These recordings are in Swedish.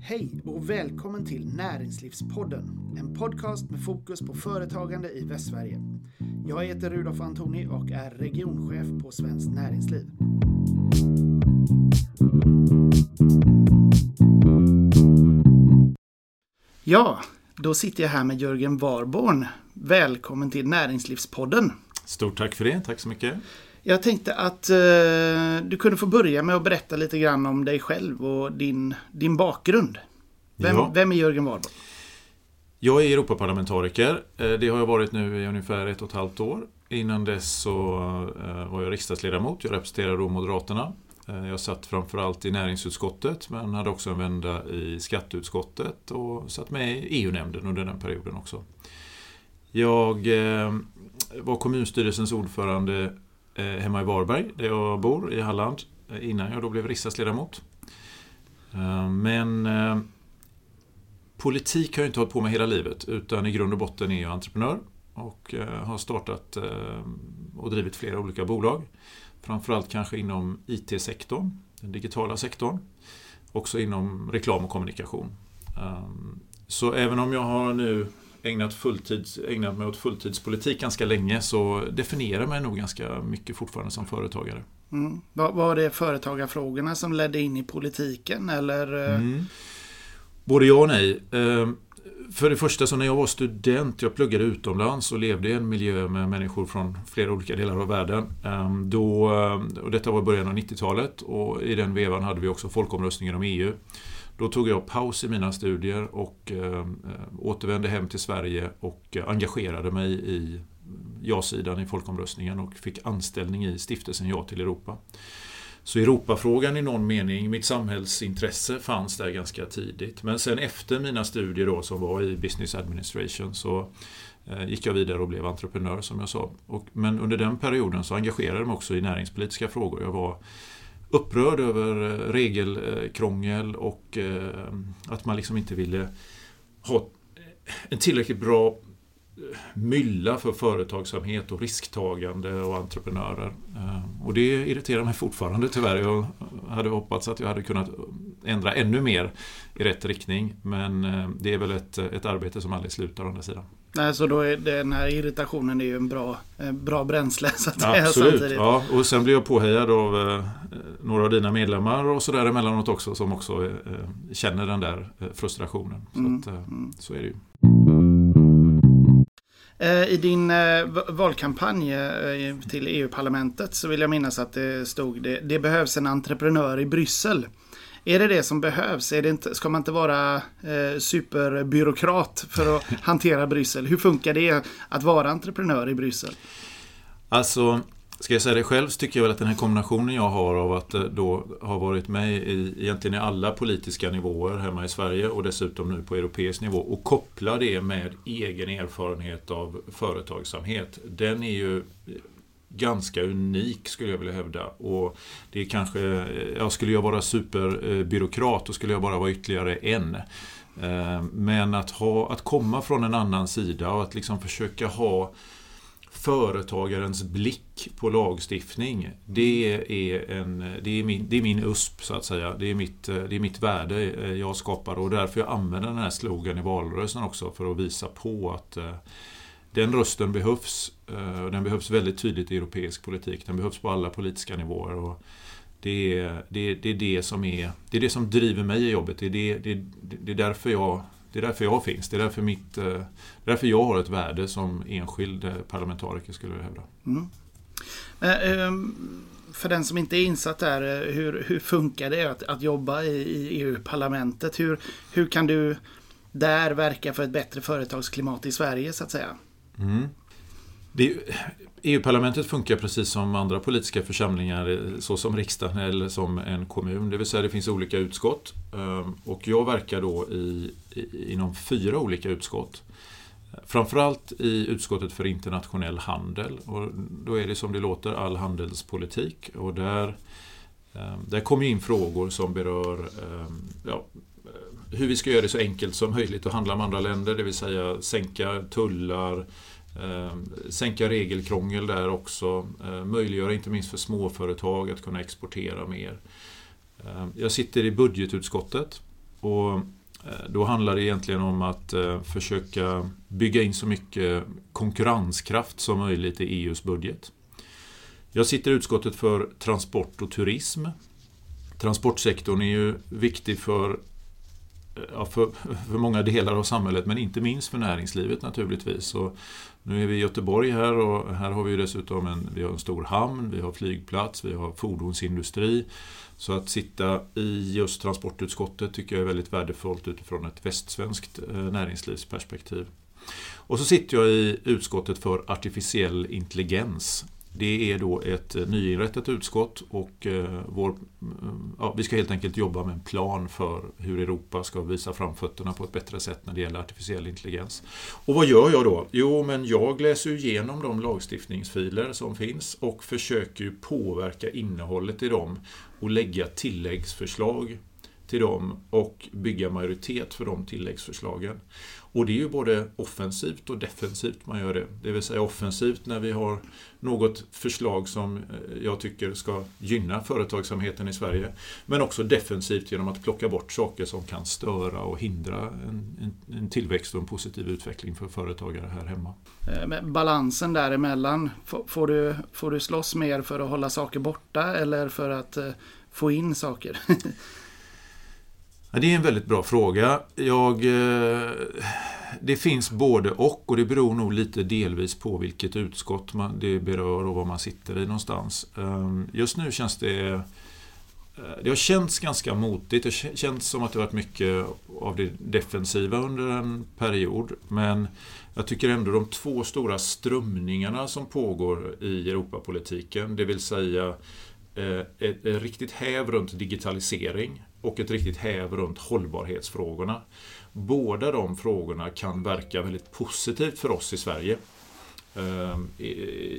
Hej och välkommen till Näringslivspodden, en podcast med fokus på företagande i Västsverige. Jag heter Rudolf Antoni och är regionchef på Svenskt Näringsliv. Ja, då sitter jag här med Jörgen Warborn. Välkommen till Näringslivspodden. Stort tack för det, tack så mycket. Jag tänkte att eh, du kunde få börja med att berätta lite grann om dig själv och din, din bakgrund. Vem, Ja. vem är Jörgen Warborn? Jag är Europaparlamentariker. Eh, Det har jag varit nu i ungefär ett och ett halvt år. Innan dess så eh, var jag riksdagsledamot. Jag representerade då Moderaterna. Eh, Jag satt framförallt i näringsutskottet men hade också en vända i skatteutskottet och satt med i EU-nämnden under den perioden också. Jag var kommunstyrelsens ordförande Eh, hemma i Varberg där jag bor i Halland eh, innan jag då blev riksdagsledamot. Eh, men politik har jag inte hållit på med hela livet utan i grund och botten är jag entreprenör och har startat och drivit flera olika bolag. Framförallt kanske inom IT-sektorn, den digitala sektorn. Också inom reklam och kommunikation. Så även om jag har nu ägnat, fulltids, ägnat mig åt fulltidspolitik ganska länge så definierar mig nog ganska mycket fortfarande som företagare. Mm. Var, var det företagarfrågorna som ledde in i politiken eller? eh, Mm. Både ja och nej. Eh, För det första, så när jag var student, jag pluggade utomlands och levde i en miljö med människor från flera olika delar av världen. Eh, Då, eh, och detta var början av 90-talet och i den vevan hade vi också folkomröstningen om EU. Då tog jag paus i mina studier och ehm, eh, återvände hem till Sverige och eh, engagerade mig i ja-sidan i folkomröstningen och fick anställning i stiftelsen Ja till Europa. Så Europafrågan i någon mening, mitt samhällsintresse fanns där ganska tidigt. Men sen efter mina studier då som var i Business Administration så eh, gick jag vidare och blev entreprenör som jag sa. Och, men under den perioden så engagerade jag mig också i näringspolitiska frågor. Jag var upprörd över eh, regelkrångel eh, och eh, att man liksom inte ville ha en tillräckligt bra mylla för företagsamhet och risktagande och entreprenörer. Och det irriterar mig fortfarande tyvärr. Jag hade hoppats att jag hade kunnat ändra ännu mer i rätt riktning. Men det är väl ett, ett arbete som aldrig slutar å andra sidan. Nej, så då är den här irritationen är ju en bra, eh, bra bränsle så att Absolut. samtidigt. Ja, och sen blir jag påhejad av eh, några av dina medlemmar och sådär emellanåt också som också eh, känner den där eh, frustrationen. Så, Mm, att, eh, så är det ju. Eh, I din valkampanj till EU-parlamentet så vill jag minnas att det stod det, det behövs en entreprenör i Bryssel. Är det det som behövs? Är det inte, ska man inte vara eh, superbyråkrat för att hantera Bryssel? Hur funkar det att vara entreprenör i Bryssel? Alltså, ska jag säga det själv så tycker jag väl att den här kombinationen jag har av att eh, då ha varit med i egentligen i alla politiska nivåer hemma i Sverige och dessutom nu på europeisk nivå och koppla det med egen erfarenhet av företagsamhet. Den är ju ganska unik skulle jag vilja hävda. Och det är kanske, ja, skulle jag vara superbyråkrat då skulle jag bara vara ytterligare en. Eh, men att, ha, att komma från en annan sida och att liksom försöka ha företagarens blick på lagstiftning. Det är, en, det är, min, det är min USP så att säga. Det är, mitt, det är mitt värde eh, jag skapar och därför jag använder den här slogan i valrörelsen också för att visa på att eh, den rösten behövs. Eh, och Den behövs väldigt tydligt i europeisk politik. Den behövs på alla politiska nivåer. Och det, är, det, är, det, är det, som är, det är det som driver mig i jobbet. Det är, det, det, det är därför jag det är därför jag finns. Det är därför, mitt, eh, det är därför jag har ett värde som enskild eh, parlamentariker skulle jag hävda. Mm. Men, För den som inte är insatt där, hur, hur funkar det att, att jobba i, i EU-parlamentet? Hur, hur kan du där verka för ett bättre företagsklimat i Sverige så att säga? Mm. EU-parlamentet funkar precis som andra politiska församlingar, eh, såsom riksdagen eller som en kommun. Det vill säga det finns olika utskott. Ehm, och jag verkar då i, i, inom fyra olika utskott. Framförallt i utskottet för internationell handel. Och då är det som det låter all handelspolitik. Och där, ehm, där kommer in frågor som berör ehm, ja, hur vi ska göra det så enkelt som möjligt att handla med andra länder. Det vill säga sänka tullar, eh, sänka regelkrångel där också. Eh, möjliggöra inte minst för småföretag att kunna exportera mer. Eh, jag sitter i budgetutskottet Och eh, då handlar det egentligen om att eh, försöka bygga in så mycket konkurrenskraft som möjligt i EUs budget. Jag sitter i utskottet för transport och turism. Transportsektorn är ju viktig för ja, för, för många delar av samhället men inte minst för näringslivet naturligtvis. Och nu är vi i Göteborg här och här har vi dessutom en, vi har en stor hamn, vi har flygplats, vi har fordonsindustri. Så att sitta i just transportutskottet tycker jag är väldigt värdefullt utifrån ett västsvenskt eh, näringslivsperspektiv. Och så sitter jag i utskottet för artificiell intelligens. Det är då ett eh, nyinrättat utskott och eh, vår, eh, ja, vi ska helt enkelt jobba med en plan för hur Europa ska visa framfötterna på ett bättre sätt när det gäller artificiell intelligens. Och vad gör jag då? Jo, men jag läser igenom de lagstiftningsfiler som finns och försöker påverka innehållet i dem och lägga tilläggsförslag till dem och bygga majoritet för de tilläggsförslagen. Och det är ju både offensivt och defensivt man gör det. Det vill säga offensivt när vi har något förslag som eh, jag tycker ska gynna företagsamheten i Sverige. Men också defensivt genom att plocka bort saker som kan störa och hindra en, en, tillväxt och en positiv utveckling för företagare här hemma. Eh, men balansen däremellan, får du, får du slåss mer för att hålla saker borta eller för att eh, få in saker? Ja, det är en väldigt bra fråga. Jag, eh, det finns både och och det beror nog lite delvis på vilket utskott man, det berör och var man sitter i någonstans. Ehm, just nu känns det eh, det har känts ganska motigt. Det känns som att det varit mycket av det defensiva under en period. Men jag tycker ändå de två stora strömningarna som pågår i Europapolitiken, det vill säga eh, ett riktigt häv runt digitalisering och ett riktigt häv runt hållbarhetsfrågorna. Båda de frågorna kan verka väldigt positivt för oss i Sverige. Ehm,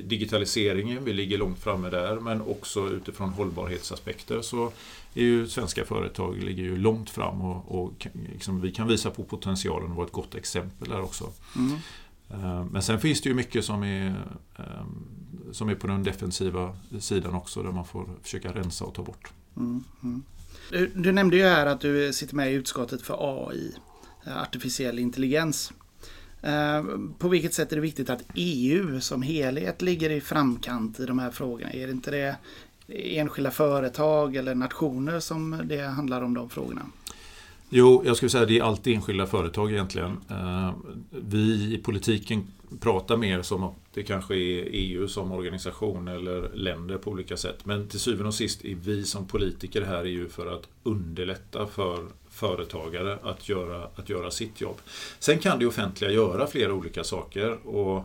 digitaliseringen, vi ligger långt framme där, men också utifrån hållbarhetsaspekter så är ju svenska företag ligger ju långt fram och, och liksom, vi kan visa på potentialen och vara ett gott exempel där också. Mm. Ehm, men sen finns det ju mycket som är, ehm, som är på den defensiva sidan också där man får försöka rensa och ta bort. Mm. Mm. Du, du, nämnde ju här att du sitter med i utskottet för AI, Eh, artificiell intelligens. Eh, på vilket sätt är det viktigt att EU som helhet ligger i framkant i de här frågorna? Är det inte det enskilda företag eller nationer som det handlar om de frågorna? Jo, jag skulle säga att det är alltid enskilda företag egentligen. Eh, vi i politiken pratar mer som att det kanske är EU som organisation eller länder på olika sätt. Men till syvende och sist är vi som politiker här ju för att underlätta för företagare att göra, att göra sitt jobb. Sen kan det offentliga göra flera olika saker. och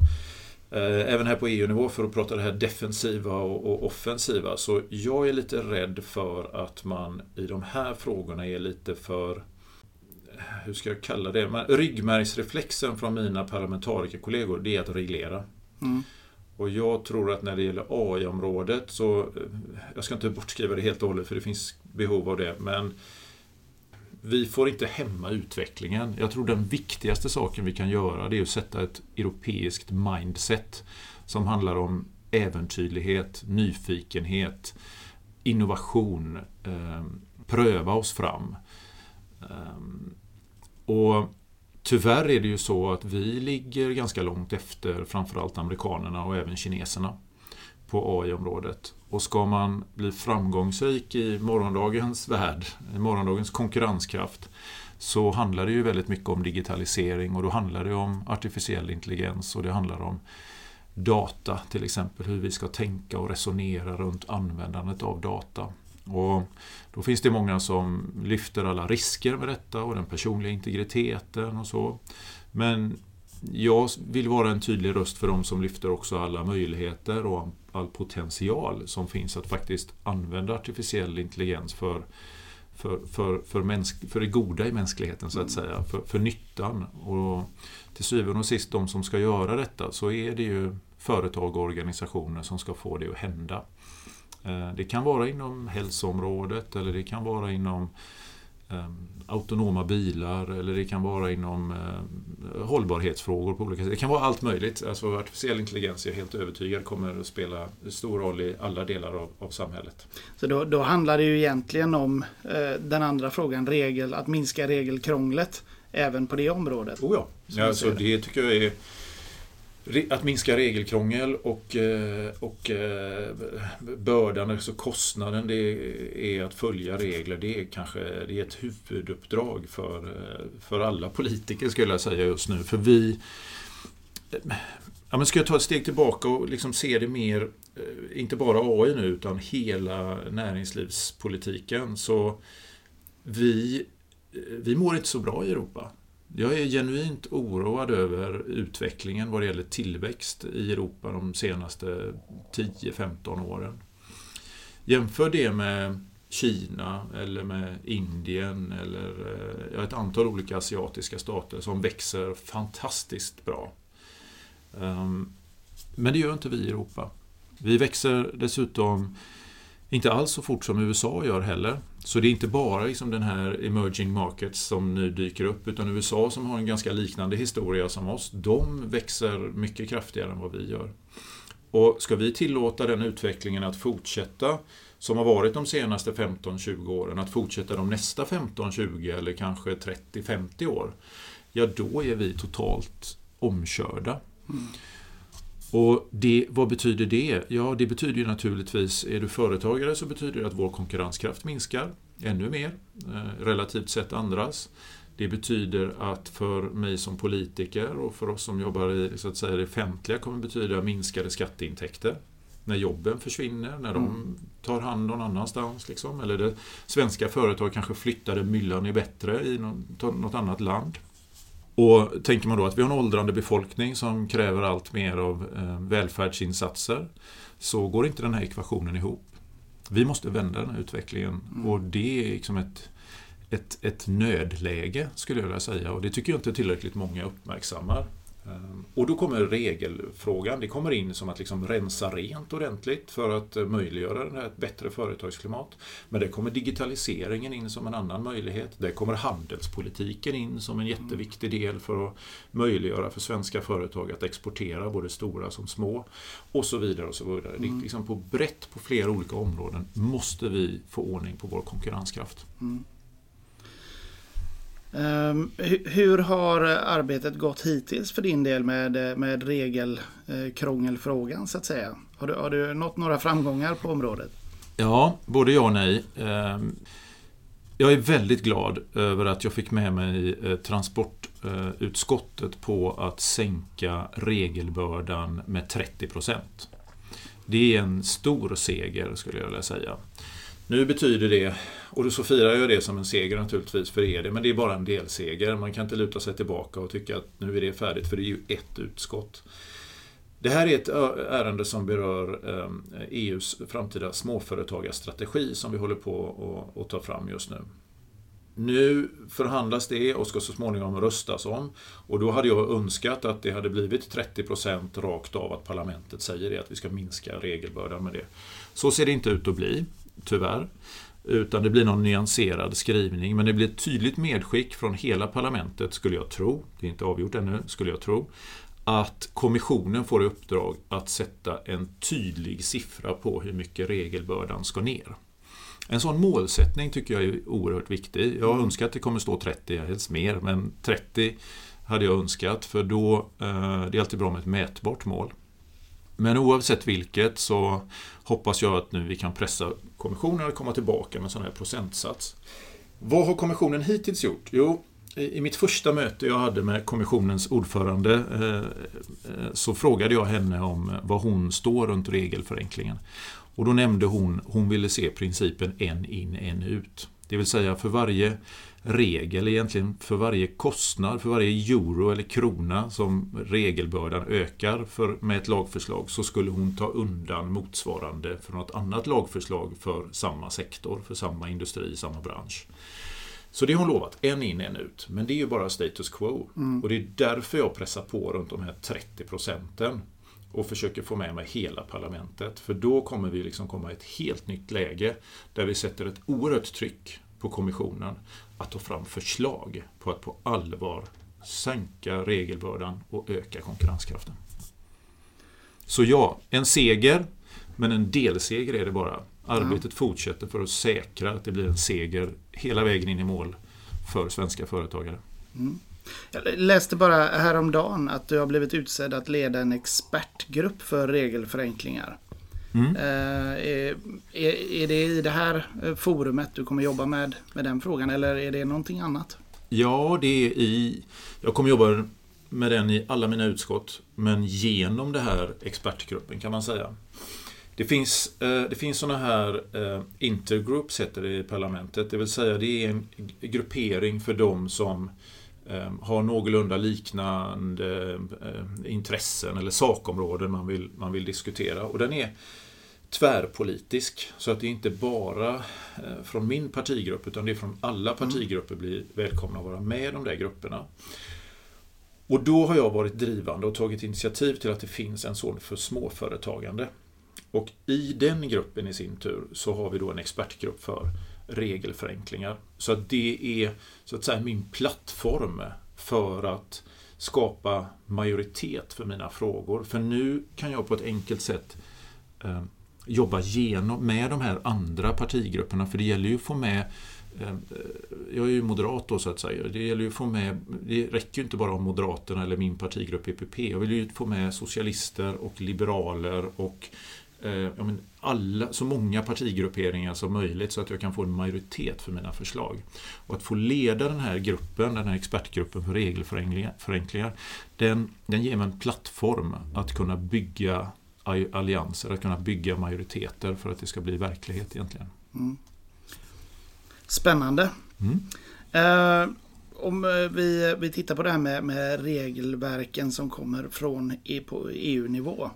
eh, Även här på EU-nivå för att prata det här defensiva och, offensiva. Så jag är lite rädd för att man i de här frågorna är lite för hur ska jag kalla det? Men ryggmärgsreflexen från mina parlamentarikerkollegor det är att reglera. Mm. Och jag tror att när det gäller AI-området så, eh, jag ska inte bortskriva det helt och hållet för det finns behov av det, men vi får inte hämma utvecklingen. Jag tror den viktigaste saken vi kan göra det är att sätta ett europeiskt mindset som handlar om äventyrlighet, nyfikenhet, innovation, eh, pröva oss fram. Eh, och Tyvärr är det ju så att vi ligger ganska långt efter framförallt amerikanerna och även kineserna på AI-området. Och ska man bli framgångsrik i morgondagens värld, i morgondagens konkurrenskraft, så handlar det ju väldigt mycket om digitalisering och då handlar det om artificiell intelligens och det handlar om data till exempel, hur vi ska tänka och resonera runt användandet av data. Och då finns det många som lyfter alla risker med detta och den personliga integriteten och så. Men jag vill vara en tydlig röst för de som lyfter också alla möjligheter och all potential som finns att faktiskt använda artificiell intelligens för, för, för, för, mänsk, för det goda i mänskligheten så att säga, för, för nyttan. Och till syvende och sist, de som ska göra detta, så är det ju företag och organisationer som ska få det att hända. Eh, det kan vara inom hälsoområdet eller det kan vara inom autonoma bilar eller det kan vara inom uh, hållbarhetsfrågor på olika sätt. Det kan vara allt möjligt. Alltså artificiell intelligens är jag helt övertygad kommer att spela stor roll i alla delar av, av samhället. Så då, då, handlar det ju egentligen om uh, den andra frågan, regel, att minska regelkrånglet även på det området. Oh ja, ja alltså det tycker jag är att minska regelkrångel och, eh, och eh, bördan, alltså kostnaden det är att följa regler. Det är kanske det är ett huvuduppdrag för, för alla politiker skulle jag säga just nu. För vi... Ja, men ska jag ta ett steg tillbaka och liksom se det mer, eh, inte bara AI nu, utan hela näringslivspolitiken. Så vi, vi mår inte så bra i Europa. Jag är genuint oroad över utvecklingen vad det gäller tillväxt i Europa de senaste 10-15 åren. Jämför det med Kina eller med Indien eller eh, ett antal olika asiatiska stater som växer fantastiskt bra. Ehm, men det gör inte vi i Europa. Vi växer dessutom inte alls så fort som USA gör heller. Så det är inte bara liksom den här emerging markets som nu dyker upp utan USA som har en ganska liknande historia som oss, de växer mycket kraftigare än vad vi gör. Och ska vi tillåta den utvecklingen att fortsätta som har varit de senaste 15-20 åren, att fortsätta de nästa 15-20 eller kanske 30-50 år, ja då är vi totalt omkörda. Mm. Och det, vad betyder det? Ja, det betyder ju naturligtvis, är du företagare så betyder det att vår konkurrenskraft minskar ännu mer, eh, relativt sett andras. Det betyder att för mig som politiker och för oss som jobbar i så att säga, det offentliga kommer betyda minskade skatteintäkter. När jobben försvinner, när de mm. tar hand någon annanstans. Liksom. Eller det svenska företag kanske flyttar där myllan är bättre i något annat land. Och tänker man då att vi har en åldrande befolkning som kräver allt mer av eh, välfärdsinsatser så går inte den här ekvationen ihop. Vi måste vända den här utvecklingen mm. och det är liksom ett, ett, ett nödläge skulle jag vilja säga och det tycker jag inte tillräckligt många uppmärksammar. Ehm, och då kommer regelfrågan, det kommer in som att liksom rensa rent ordentligt för att eh, möjliggöra ett bättre företagsklimat. Men det kommer digitaliseringen in som en annan möjlighet. Det kommer handelspolitiken in som en jätteviktig del för att möjliggöra för svenska företag att exportera, både stora som små. Och så vidare. och så vidare. Mm. liksom på brett på flera olika områden måste vi få ordning på vår konkurrenskraft. Mm. Ehm, hur har arbetet gått hittills för din del med, med regelkrångelfrågan eh, så att säga? Har du, har du nått några framgångar på området? Ja, både ja och nej. Ehm, jag är väldigt glad över att jag fick med mig eh, transportutskottet eh, på att sänka regelbördan med 30 procent. Det är en stor seger skulle jag vilja säga. Nu betyder det, och så firar jag det som en seger naturligtvis för er, men det är bara en delseger. Man kan inte luta sig tillbaka och tycka att nu är det färdigt, för det är ju ett utskott. Det här är ett ärende som berör ehm, e EUs framtida småföretagarstrategi som vi håller på att ta fram just nu. Nu förhandlas det och ska så småningom röstas om. Och då hade jag önskat att det hade blivit 30% rakt av att parlamentet säger det, att vi ska minska regelbördan med det. Så ser det inte ut att bli tyvärr. Utan det blir någon nyanserad skrivning. Men det blir ett tydligt medskick från hela parlamentet, skulle jag tro. Det är inte avgjort ännu, skulle jag tro. Att kommissionen får i uppdrag att sätta en tydlig siffra på hur mycket regelbördan ska ner. En sån målsättning tycker jag är oerhört viktig. Jag önskar att det kommer stå 30, helst mer, men 30 hade jag önskat för då, eh, det är alltid bra med ett mätbart mål. Men oavsett vilket så hoppas jag att nu vi kan pressa kommissionen att komma tillbaka med en sån här procentsats. Vad har kommissionen hittills gjort? Jo, i mitt första möte jag hade med kommissionens ordförande eh, eh, så frågade jag henne om var hon står runt regelförenklingen. Och då nämnde hon, hon ville se principen en in, en ut. Det vill säga för varje regel egentligen för varje kostnad, för varje euro eller krona som regelbördan ökar för, med ett lagförslag så skulle hon ta undan motsvarande för något annat lagförslag för samma sektor, för samma industri, samma bransch. Så det har hon lovat, en in, en ut. Men det är ju bara status quo. Mm. Och det är därför jag pressar på runt de här 30 procenten och försöker få med mig hela parlamentet. För då kommer vi liksom komma i ett helt nytt läge där vi sätter ett oerhört tryck på kommissionen att ta fram förslag på att på allvar sänka regelbördan och öka konkurrenskraften. Så ja, en seger, men en delseger är det bara. Arbetet ja. fortsätter för att säkra att det blir en seger hela vägen in i mål för svenska företagare. Mm. Jag läste bara häromdagen att du har blivit utsedd att leda en expertgrupp för regelförenklingar. Mm. Eh, är, är, det i det här eh, forumet du kommer jobba med, med den frågan eller är det någonting annat? Ja, det är i... Jag kommer jobba med den i alla mina utskott, men genom det här expertgruppen kan man säga. Det finns, eh, det finns sådana här intergroups heter det i parlamentet, det vill säga det är en gruppering för de som har någorlunda liknande intressen eller sakområden man vill, man vill diskutera. Och den är tvärpolitisk. Så att det inte bara eh, från min partigrupp utan det är från alla mm. partigrupper blir välkomna att vara med i de där grupperna. Och då har jag varit drivande och tagit initiativ till att det finns en sån för småföretagande. Och i den gruppen i sin tur så har vi då en expertgrupp för regelförenklingar. Så att det är så att säga min plattform för att skapa majoritet för mina frågor. För nu kan jag på ett enkelt sätt eh, jobba genom, med de här andra partigrupperna. För det gäller ju att få med eh, jag är ju moderat då så att säga. Det gäller ju att få med, det räcker ju inte bara om Moderaterna eller min partigrupp EPP. Jag vill ju få med socialister och liberaler och eh, alla, så många partigrupperingar som möjligt så att jag kan få en majoritet för mina förslag. Och att få leda den här gruppen, den här expertgruppen för regelförenklingar, den, den ger mig en plattform att kunna bygga allianser, att kunna bygga majoriteter för att det ska bli verklighet egentligen. Mm. Spännande. Mm. Eh, om eh, vi, vi tittar på det här med, med regelverken som kommer från e, EU-nivå.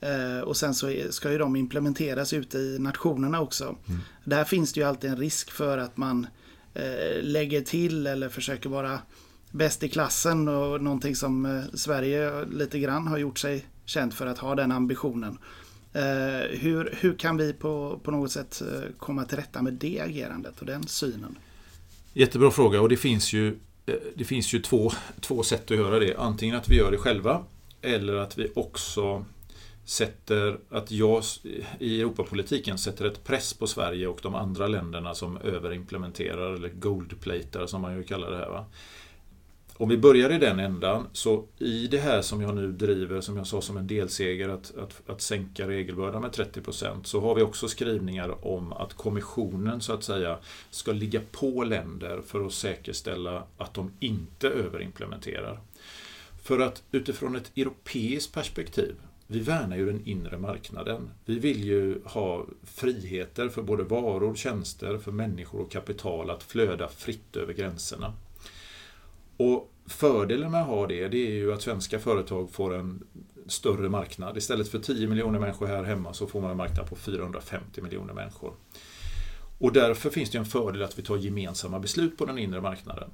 Eh, och sen så ska ju de implementeras ute i nationerna också. Mm. Där finns det ju alltid en risk för att man eh, lägger till eller försöker vara bäst i klassen och någonting som eh, Sverige lite grann har gjort sig känt för att ha den ambitionen. Eh, hur, hur kan vi på, på något sätt eh, komma till rätta med det agerandet och den synen? Jättebra fråga och det finns ju, eh, det finns ju två, två sätt att göra det. Antingen att vi gör det själva eller att vi också sätter, att jag i Europapolitiken sätter ett press på Sverige och de andra länderna som överimplementerar eller goldplater som man ju kallar det här. Va? Om vi börjar i den ändan, så i det här som jag nu driver, som jag sa som en delseger, att, att, att sänka regelbördan med 30% så har vi också skrivningar om att kommissionen så att säga ska ligga på länder för att säkerställa att de inte överimplementerar. För att utifrån ett europeiskt perspektiv, vi värnar ju den inre marknaden. Vi vill ju ha friheter för både varor, tjänster, för människor och kapital att flöda fritt över gränserna. Och Fördelen med att ha det, det är ju att svenska företag får en större marknad. Istället för 10 miljoner människor här hemma så får man en marknad på 450 miljoner människor. Och därför finns det en fördel att vi tar gemensamma beslut på den inre marknaden.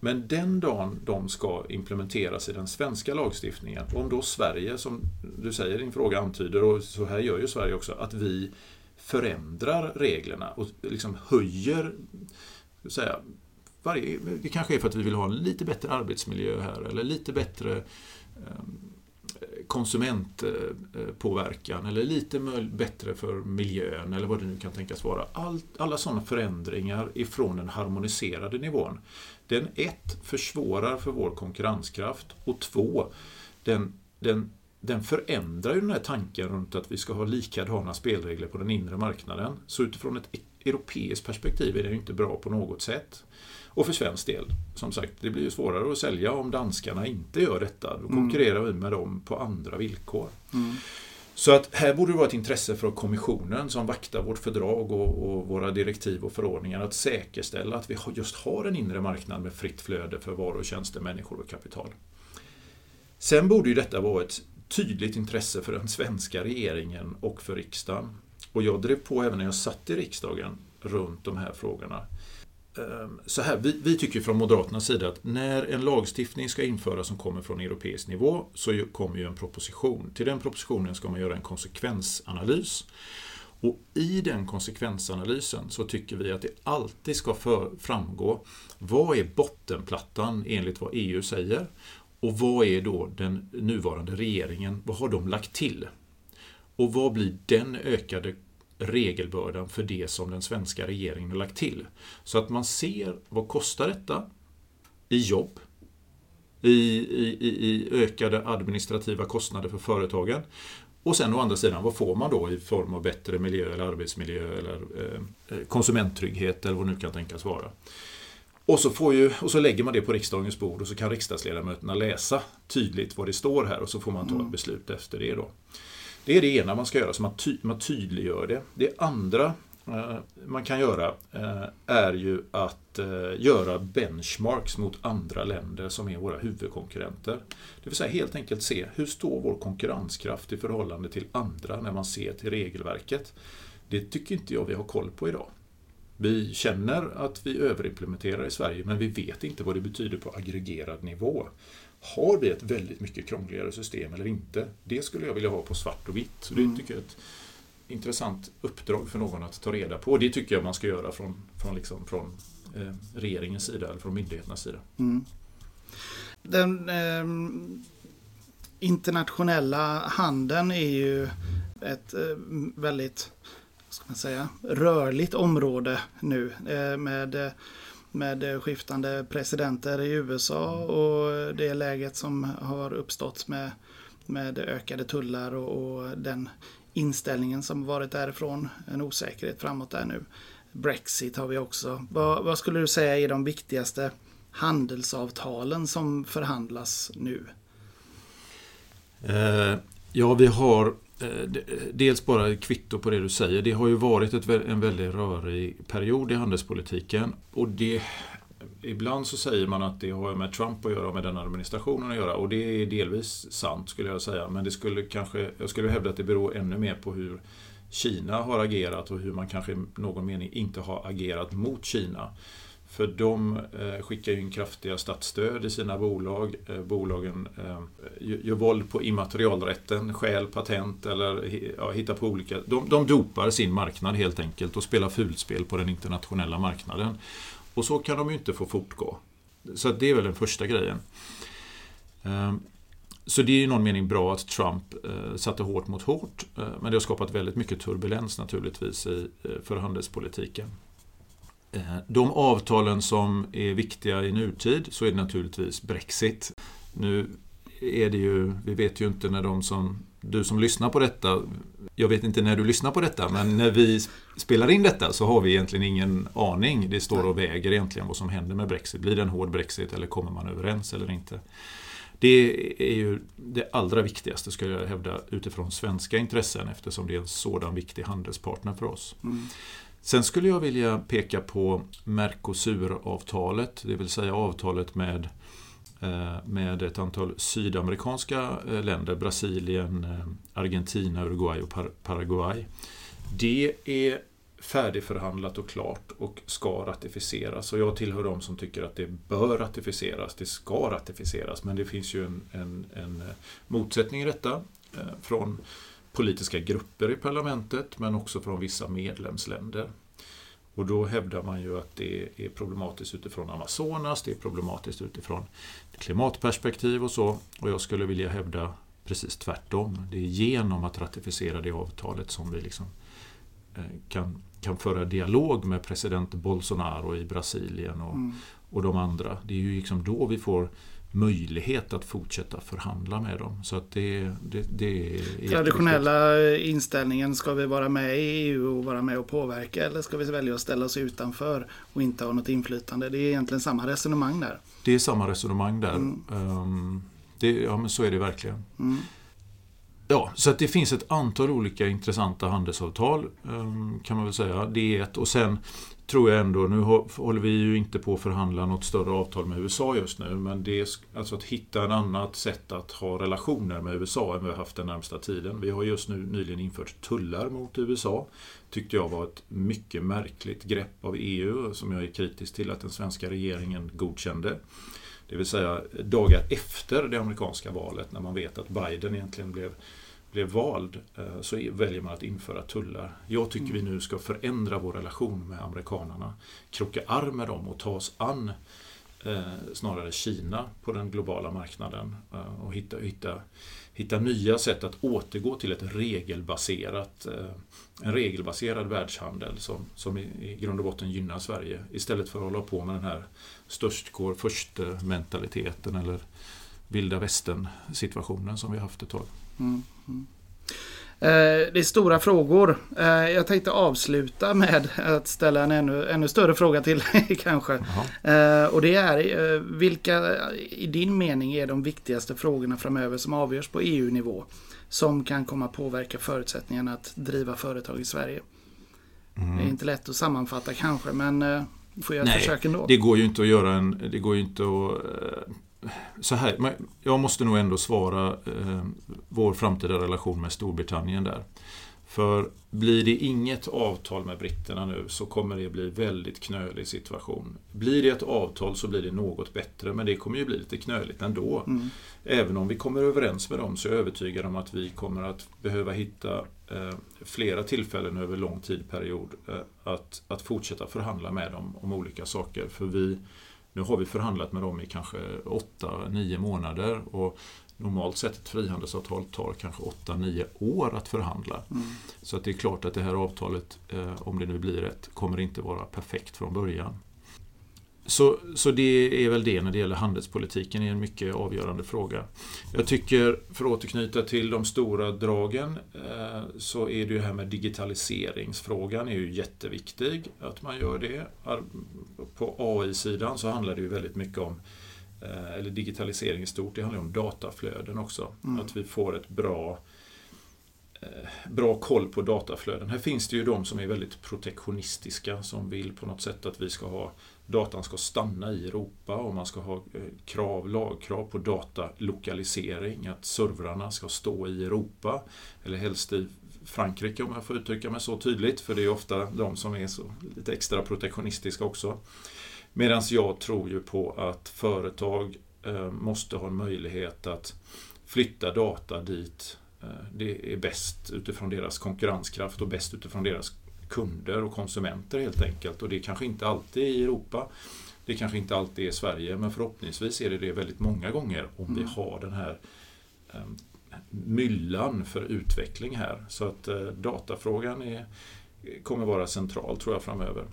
Men den dagen de ska implementeras i den svenska lagstiftningen, om då Sverige, som du säger din fråga antyder, och så här gör ju Sverige också, att vi förändrar reglerna och liksom höjer säga, varje, det kanske är för att vi vill ha en lite bättre arbetsmiljö här eller lite bättre ehm, konsumentpåverkan eller lite bättre för miljön eller vad det nu kan tänkas vara. All, alla sådana förändringar ifrån den harmoniserade nivån. Den ett försvårar för vår konkurrenskraft och två, den, den, den förändrar ju den här tanken runt att vi ska ha likadana spelregler på den inre marknaden. Så utifrån ett e-, europeiskt perspektiv är det inte bra på något sätt. Och för svensk del, som sagt, det blir ju svårare att sälja om danskarna inte gör detta. Då mm. konkurrerar mm. vi med dem på andra villkor. Mm. Så att här borde det vara ett intresse för kommissionen som vaktar vårt fördrag och, och, våra direktiv och förordningar att säkerställa att vi just har en inre marknad med fritt flöde för varor, tjänster, människor och kapital. Sen borde ju detta vara ett tydligt intresse för den svenska regeringen och för riksdagen. Och jag drev på även när jag satt i riksdagen runt de här frågorna. Ehm, så här, vi, vi, tycker från Moderaternas sida att när en lagstiftning ska införas som kommer från europeisk nivå så kommer ju en proposition. Till den propositionen ska man göra en konsekvensanalys. Och i den konsekvensanalysen så tycker vi att det alltid ska för, framgå vad är bottenplattan enligt vad EU säger och vad är då den nuvarande regeringen, vad har de lagt till? Och vad blir den ökade regelbördan för det som den svenska regeringen har lagt till? Så att man ser vad kostar detta i jobb, i, i, i ökade administrativa kostnader för företagen. Och sen å andra sidan, vad får man då i form av bättre miljö eller arbetsmiljö eller eh, konsumenttrygghet eller vad det nu kan tänkas vara. Och så, får ju, och så lägger man det på riksdagens bord och så kan riksdagsledamöterna läsa tydligt vad det står här och så får man ta ett mm. beslut efter det. Då. Det är det ena man ska göra, så man, ty man tydliggör det. Det andra eh, man kan göra eh, är ju att eh, göra benchmarks mot andra länder som är våra huvudkonkurrenter. Det vill säga helt enkelt se hur står vår konkurrenskraft i förhållande till andra när man ser till regelverket. Det tycker inte jag vi har koll på idag. Vi känner att vi överimplementerar i Sverige men vi vet inte vad det betyder på aggregerad nivå. Har vi ett väldigt mycket krångligare system eller inte? Det skulle jag vilja ha på svart och vitt. Så det mm. tycker jag är ett intressant uppdrag för någon att ta reda på. Det tycker jag man ska göra från, från, liksom, från eh, regeringens sida eller från myndigheternas sida. Mm. Den eh, internationella handeln är ju ett eh, väldigt ska man säga, rörligt område nu eh, med, med skiftande presidenter i USA och det läget som har uppstått med, med ökade tullar och, och den inställningen som varit därifrån. En osäkerhet framåt där nu. Brexit har vi också. Vad, vad skulle du säga är de viktigaste handelsavtalen som förhandlas nu? Eh, ja, vi har Eh, Eh, dels bara ett kvitto på det du säger. Det har ju varit ett, en väldigt rörig period i handelspolitiken. Och det, ibland så säger man att det har med Trump att göra, och med den administrationen att göra. Och det är delvis sant skulle jag säga. Men det skulle kanske, jag skulle hävda att det beror ännu mer på hur Kina har agerat och hur man kanske i någon mening inte har agerat mot Kina. För de eh, skickar skickar in kraftiga statsstöd i sina bolag. Eh, bolagen eh, gör våld på immaterialrätten, stjäl patent eller ja, hittar på olika... De, de dopar sin marknad helt enkelt och spelar fulspel på den internationella marknaden. Och så kan de ju inte få fortgå. Så det är väl den första grejen. Ehm, så det är i någon mening bra att Trump satte hårt mot hårt. Men det har skapat väldigt mycket turbulens naturligtvis i, för handelspolitiken. Eh, de avtalen som är viktiga i nutid så är det naturligtvis Brexit. Nu är det ju, vi vet ju inte när de som, du som lyssnar på detta, jag vet inte när du lyssnar på detta, men när vi spelar in detta så har vi egentligen ingen aning. Det står och väger egentligen vad som händer med Brexit. Blir det en hård Brexit eller kommer man överens eller inte? Det är ju det allra viktigaste skulle jag hävda utifrån svenska intressen eftersom det är en sådan viktig handelspartner för oss. Mm. Sen skulle jag vilja peka på Mercosur-avtalet, det vill säga avtalet med, eh, med ett antal sydamerikanska eh, länder, Brasilien, eh, Argentina, Uruguay och Paraguay. Det är färdigförhandlat och klart och ska ratificeras. Och jag tillhör de som tycker att det bör ratificeras, det ska ratificeras. Men det finns ju en, en, en motsättning i detta från politiska grupper i parlamentet men också från vissa medlemsländer. Och då hävdar man ju att det är problematiskt utifrån Amazonas, det är problematiskt utifrån klimatperspektiv och så. Och jag skulle vilja hävda precis tvärtom. Det är genom att ratificera det avtalet som vi liksom eh, kan, kan föra dialog med president Bolsonaro i Brasilien och, mm. och de andra. Det är ju liksom då vi får möjlighet att fortsätta förhandla med dem. Så att det, det, det är Traditionella inställningen, ska vi vara med i EU och vara med och påverka eller ska vi välja att ställa oss utanför och inte ha något inflytande? Det är egentligen samma resonemang där. Det är samma resonemang där. Mm. Um, det, ja men så är det verkligen. Mm. Ja, så att det finns ett antal olika intressanta handelsavtal um, kan man väl säga. Det är ett och sen tror jag ändå, nu håller vi ju inte på att förhandla något större avtal med USA just nu, men det är alltså att hitta ett annat sätt att ha relationer med USA än vi har haft den närmsta tiden. Vi har just nu nyligen infört tullar mot USA. Tyckte jag var ett mycket märkligt grepp av EU som jag är kritisk till att den svenska regeringen godkände. Det vill säga dagar efter det amerikanska valet när man vet att Biden egentligen blev blev vald eh, så väljer man att införa tullar. Jag tycker vi nu ska förändra vår relation med amerikanerna, kroka arm med dem och ta oss an eh, snarare Kina på den globala marknaden eh, och hitta, hitta, hitta nya sätt att återgå till ett regelbaserat, en regelbaserad världshandel som, som i, i grund och botten gynnar Sverige istället för att hålla på med den här störst går först mentaliteten eller vilda västern situationen som vi haft ett tag. Mm, mm. Eh, det är stora frågor. Eh, jag tänkte avsluta med att ställa en ännu, ännu större fråga till dig kanske. Eh, och det är vilka i din mening är de viktigaste frågorna framöver som avgörs på EU-nivå? Som kan komma påverka förutsättningarna att driva företag i Sverige. Mm. Det är inte lätt att sammanfatta kanske men får jag ett försök ändå. Det går ju inte att göra en... Det går ju inte att så här, jag måste nog ändå svara eh, vår framtida relation med Storbritannien där. För blir det inget avtal med britterna nu så kommer det bli väldigt knölig situation. Blir det ett avtal så blir det något bättre men det kommer ju bli lite knöligt ändå. Mm. Även om vi kommer överens med dem så är jag övertygad om att vi kommer att behöva hitta eh, flera tillfällen över lång tidperiod eh, att, att fortsätta förhandla med dem om olika saker. För vi nu har vi förhandlat med dem i kanske 8-9 månader och normalt sett ett frihandelsavtal tar kanske 8-9 år att förhandla. Mm. Så att det är klart att det här avtalet, eh, om det nu blir ett, kommer inte vara perfekt från början. Så, så det är väl det när det gäller handelspolitiken, är en mycket avgörande fråga. Jag tycker, för att återknyta till de stora dragen, eh, så är det ju här med digitaliseringsfrågan är ju jätteviktig, att man gör det. På AI-sidan så handlar det ju väldigt mycket om eh, eller digitalisering i stort, det handlar om dataflöden också. Mm. Att vi får ett bra eh, bra koll på dataflöden. Här finns det ju de som är väldigt protektionistiska som vill på något sätt att vi ska ha datan ska stanna i Europa och man ska ha eh, krav, lagkrav på datalokalisering, att servrarna ska stå i Europa, eller helst i Frankrike om jag får uttrycka mig så tydligt, för det är ofta de som är så lite extra protektionistiska också. Medan jag tror ju på att företag eh, måste ha en möjlighet att flytta data dit eh, det är bäst utifrån deras konkurrenskraft och bäst utifrån deras kunder och konsumenter helt enkelt. Och det är kanske inte alltid i Europa. Det kanske inte alltid är i Sverige, men förhoppningsvis är det det väldigt många gånger om mm. vi har den här um, myllan för utveckling här. Så att uh, datafrågan är, kommer vara central tror jag framöver.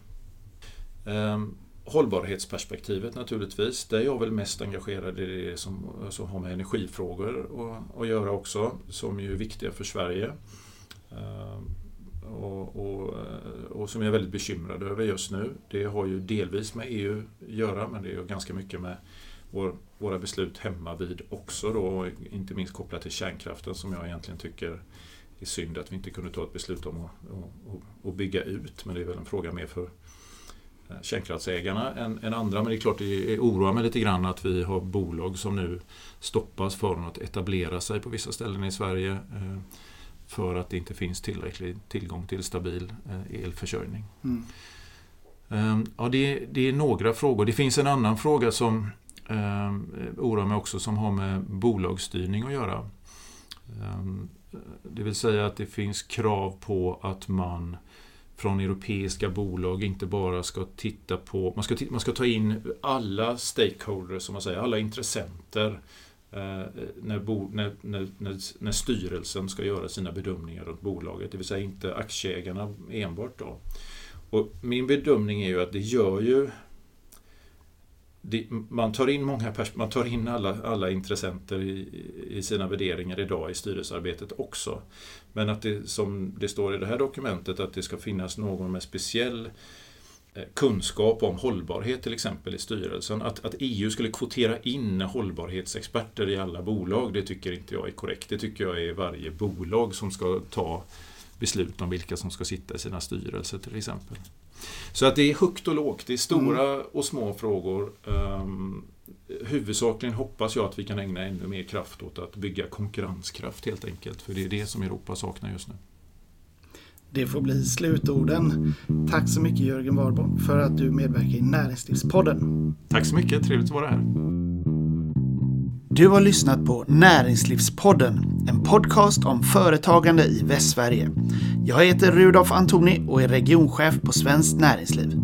Um, hållbarhetsperspektivet naturligtvis. Där är jag väl mest engagerad i det som, som har med energifrågor att, att göra också, som ju är viktiga för Sverige. Um, och, och, eh, och, som jag är väldigt bekymrad över just nu. Det har ju delvis med EU att göra men det är ju ganska mycket med vår, våra beslut hemma vid också då, inte minst kopplat till kärnkraften som jag egentligen tycker är synd att vi inte kunde ta ett beslut om att, att, att bygga ut. Men det är väl en fråga mer för eh, kärnkraftsägarna än, än, andra. Men det är klart det oroar mig lite grann att vi har bolag som nu stoppas från att etablera sig på vissa ställen i Sverige. Eh, för att det inte finns tillräcklig tillgång till stabil eh, elförsörjning. Mm. Ehm, ja, det, det, är några frågor. Det finns en annan fråga som eh, oroar mig också som har med bolagsstyrning att göra. Ehm, det vill säga att det finns krav på att man från europeiska bolag inte bara ska titta på... Man ska, man ska ta in alla stakeholders, som man säger, alla intressenter Eh, när, bo, när, när, när, när, styrelsen ska göra sina bedömningar runt bolaget, det vill säga inte aktieägarna enbart. Då. Och min bedömning är ju att det gör ju det, man tar in, många man tar in alla, alla intressenter i, i, sina värderingar idag i styrelsearbetet också. Men att det, som det står i det här dokumentet, att det ska finnas någon med speciell Eh, kunskap om hållbarhet till exempel i styrelsen. Att, att EU skulle kvotera in hållbarhetsexperter i alla bolag, det tycker inte jag är korrekt. Det tycker jag är varje bolag som ska ta beslut om vilka som ska sitta i sina styrelser till exempel. Så att det är högt och lågt, det är stora mm. och små frågor. Um, huvudsakligen hoppas jag att vi kan ägna ännu mer kraft åt att bygga konkurrenskraft helt enkelt, för det är det som Europa saknar just nu. Det får bli slutorden. Tack så mycket Jörgen Warborn för att du medverkar i Näringslivspodden. Tack så mycket, trevligt att vara här. Du har lyssnat på Näringslivspodden, en podcast om företagande i Västsverige. Jag heter Rudolf Antoni och är regionchef på Svenskt Näringsliv.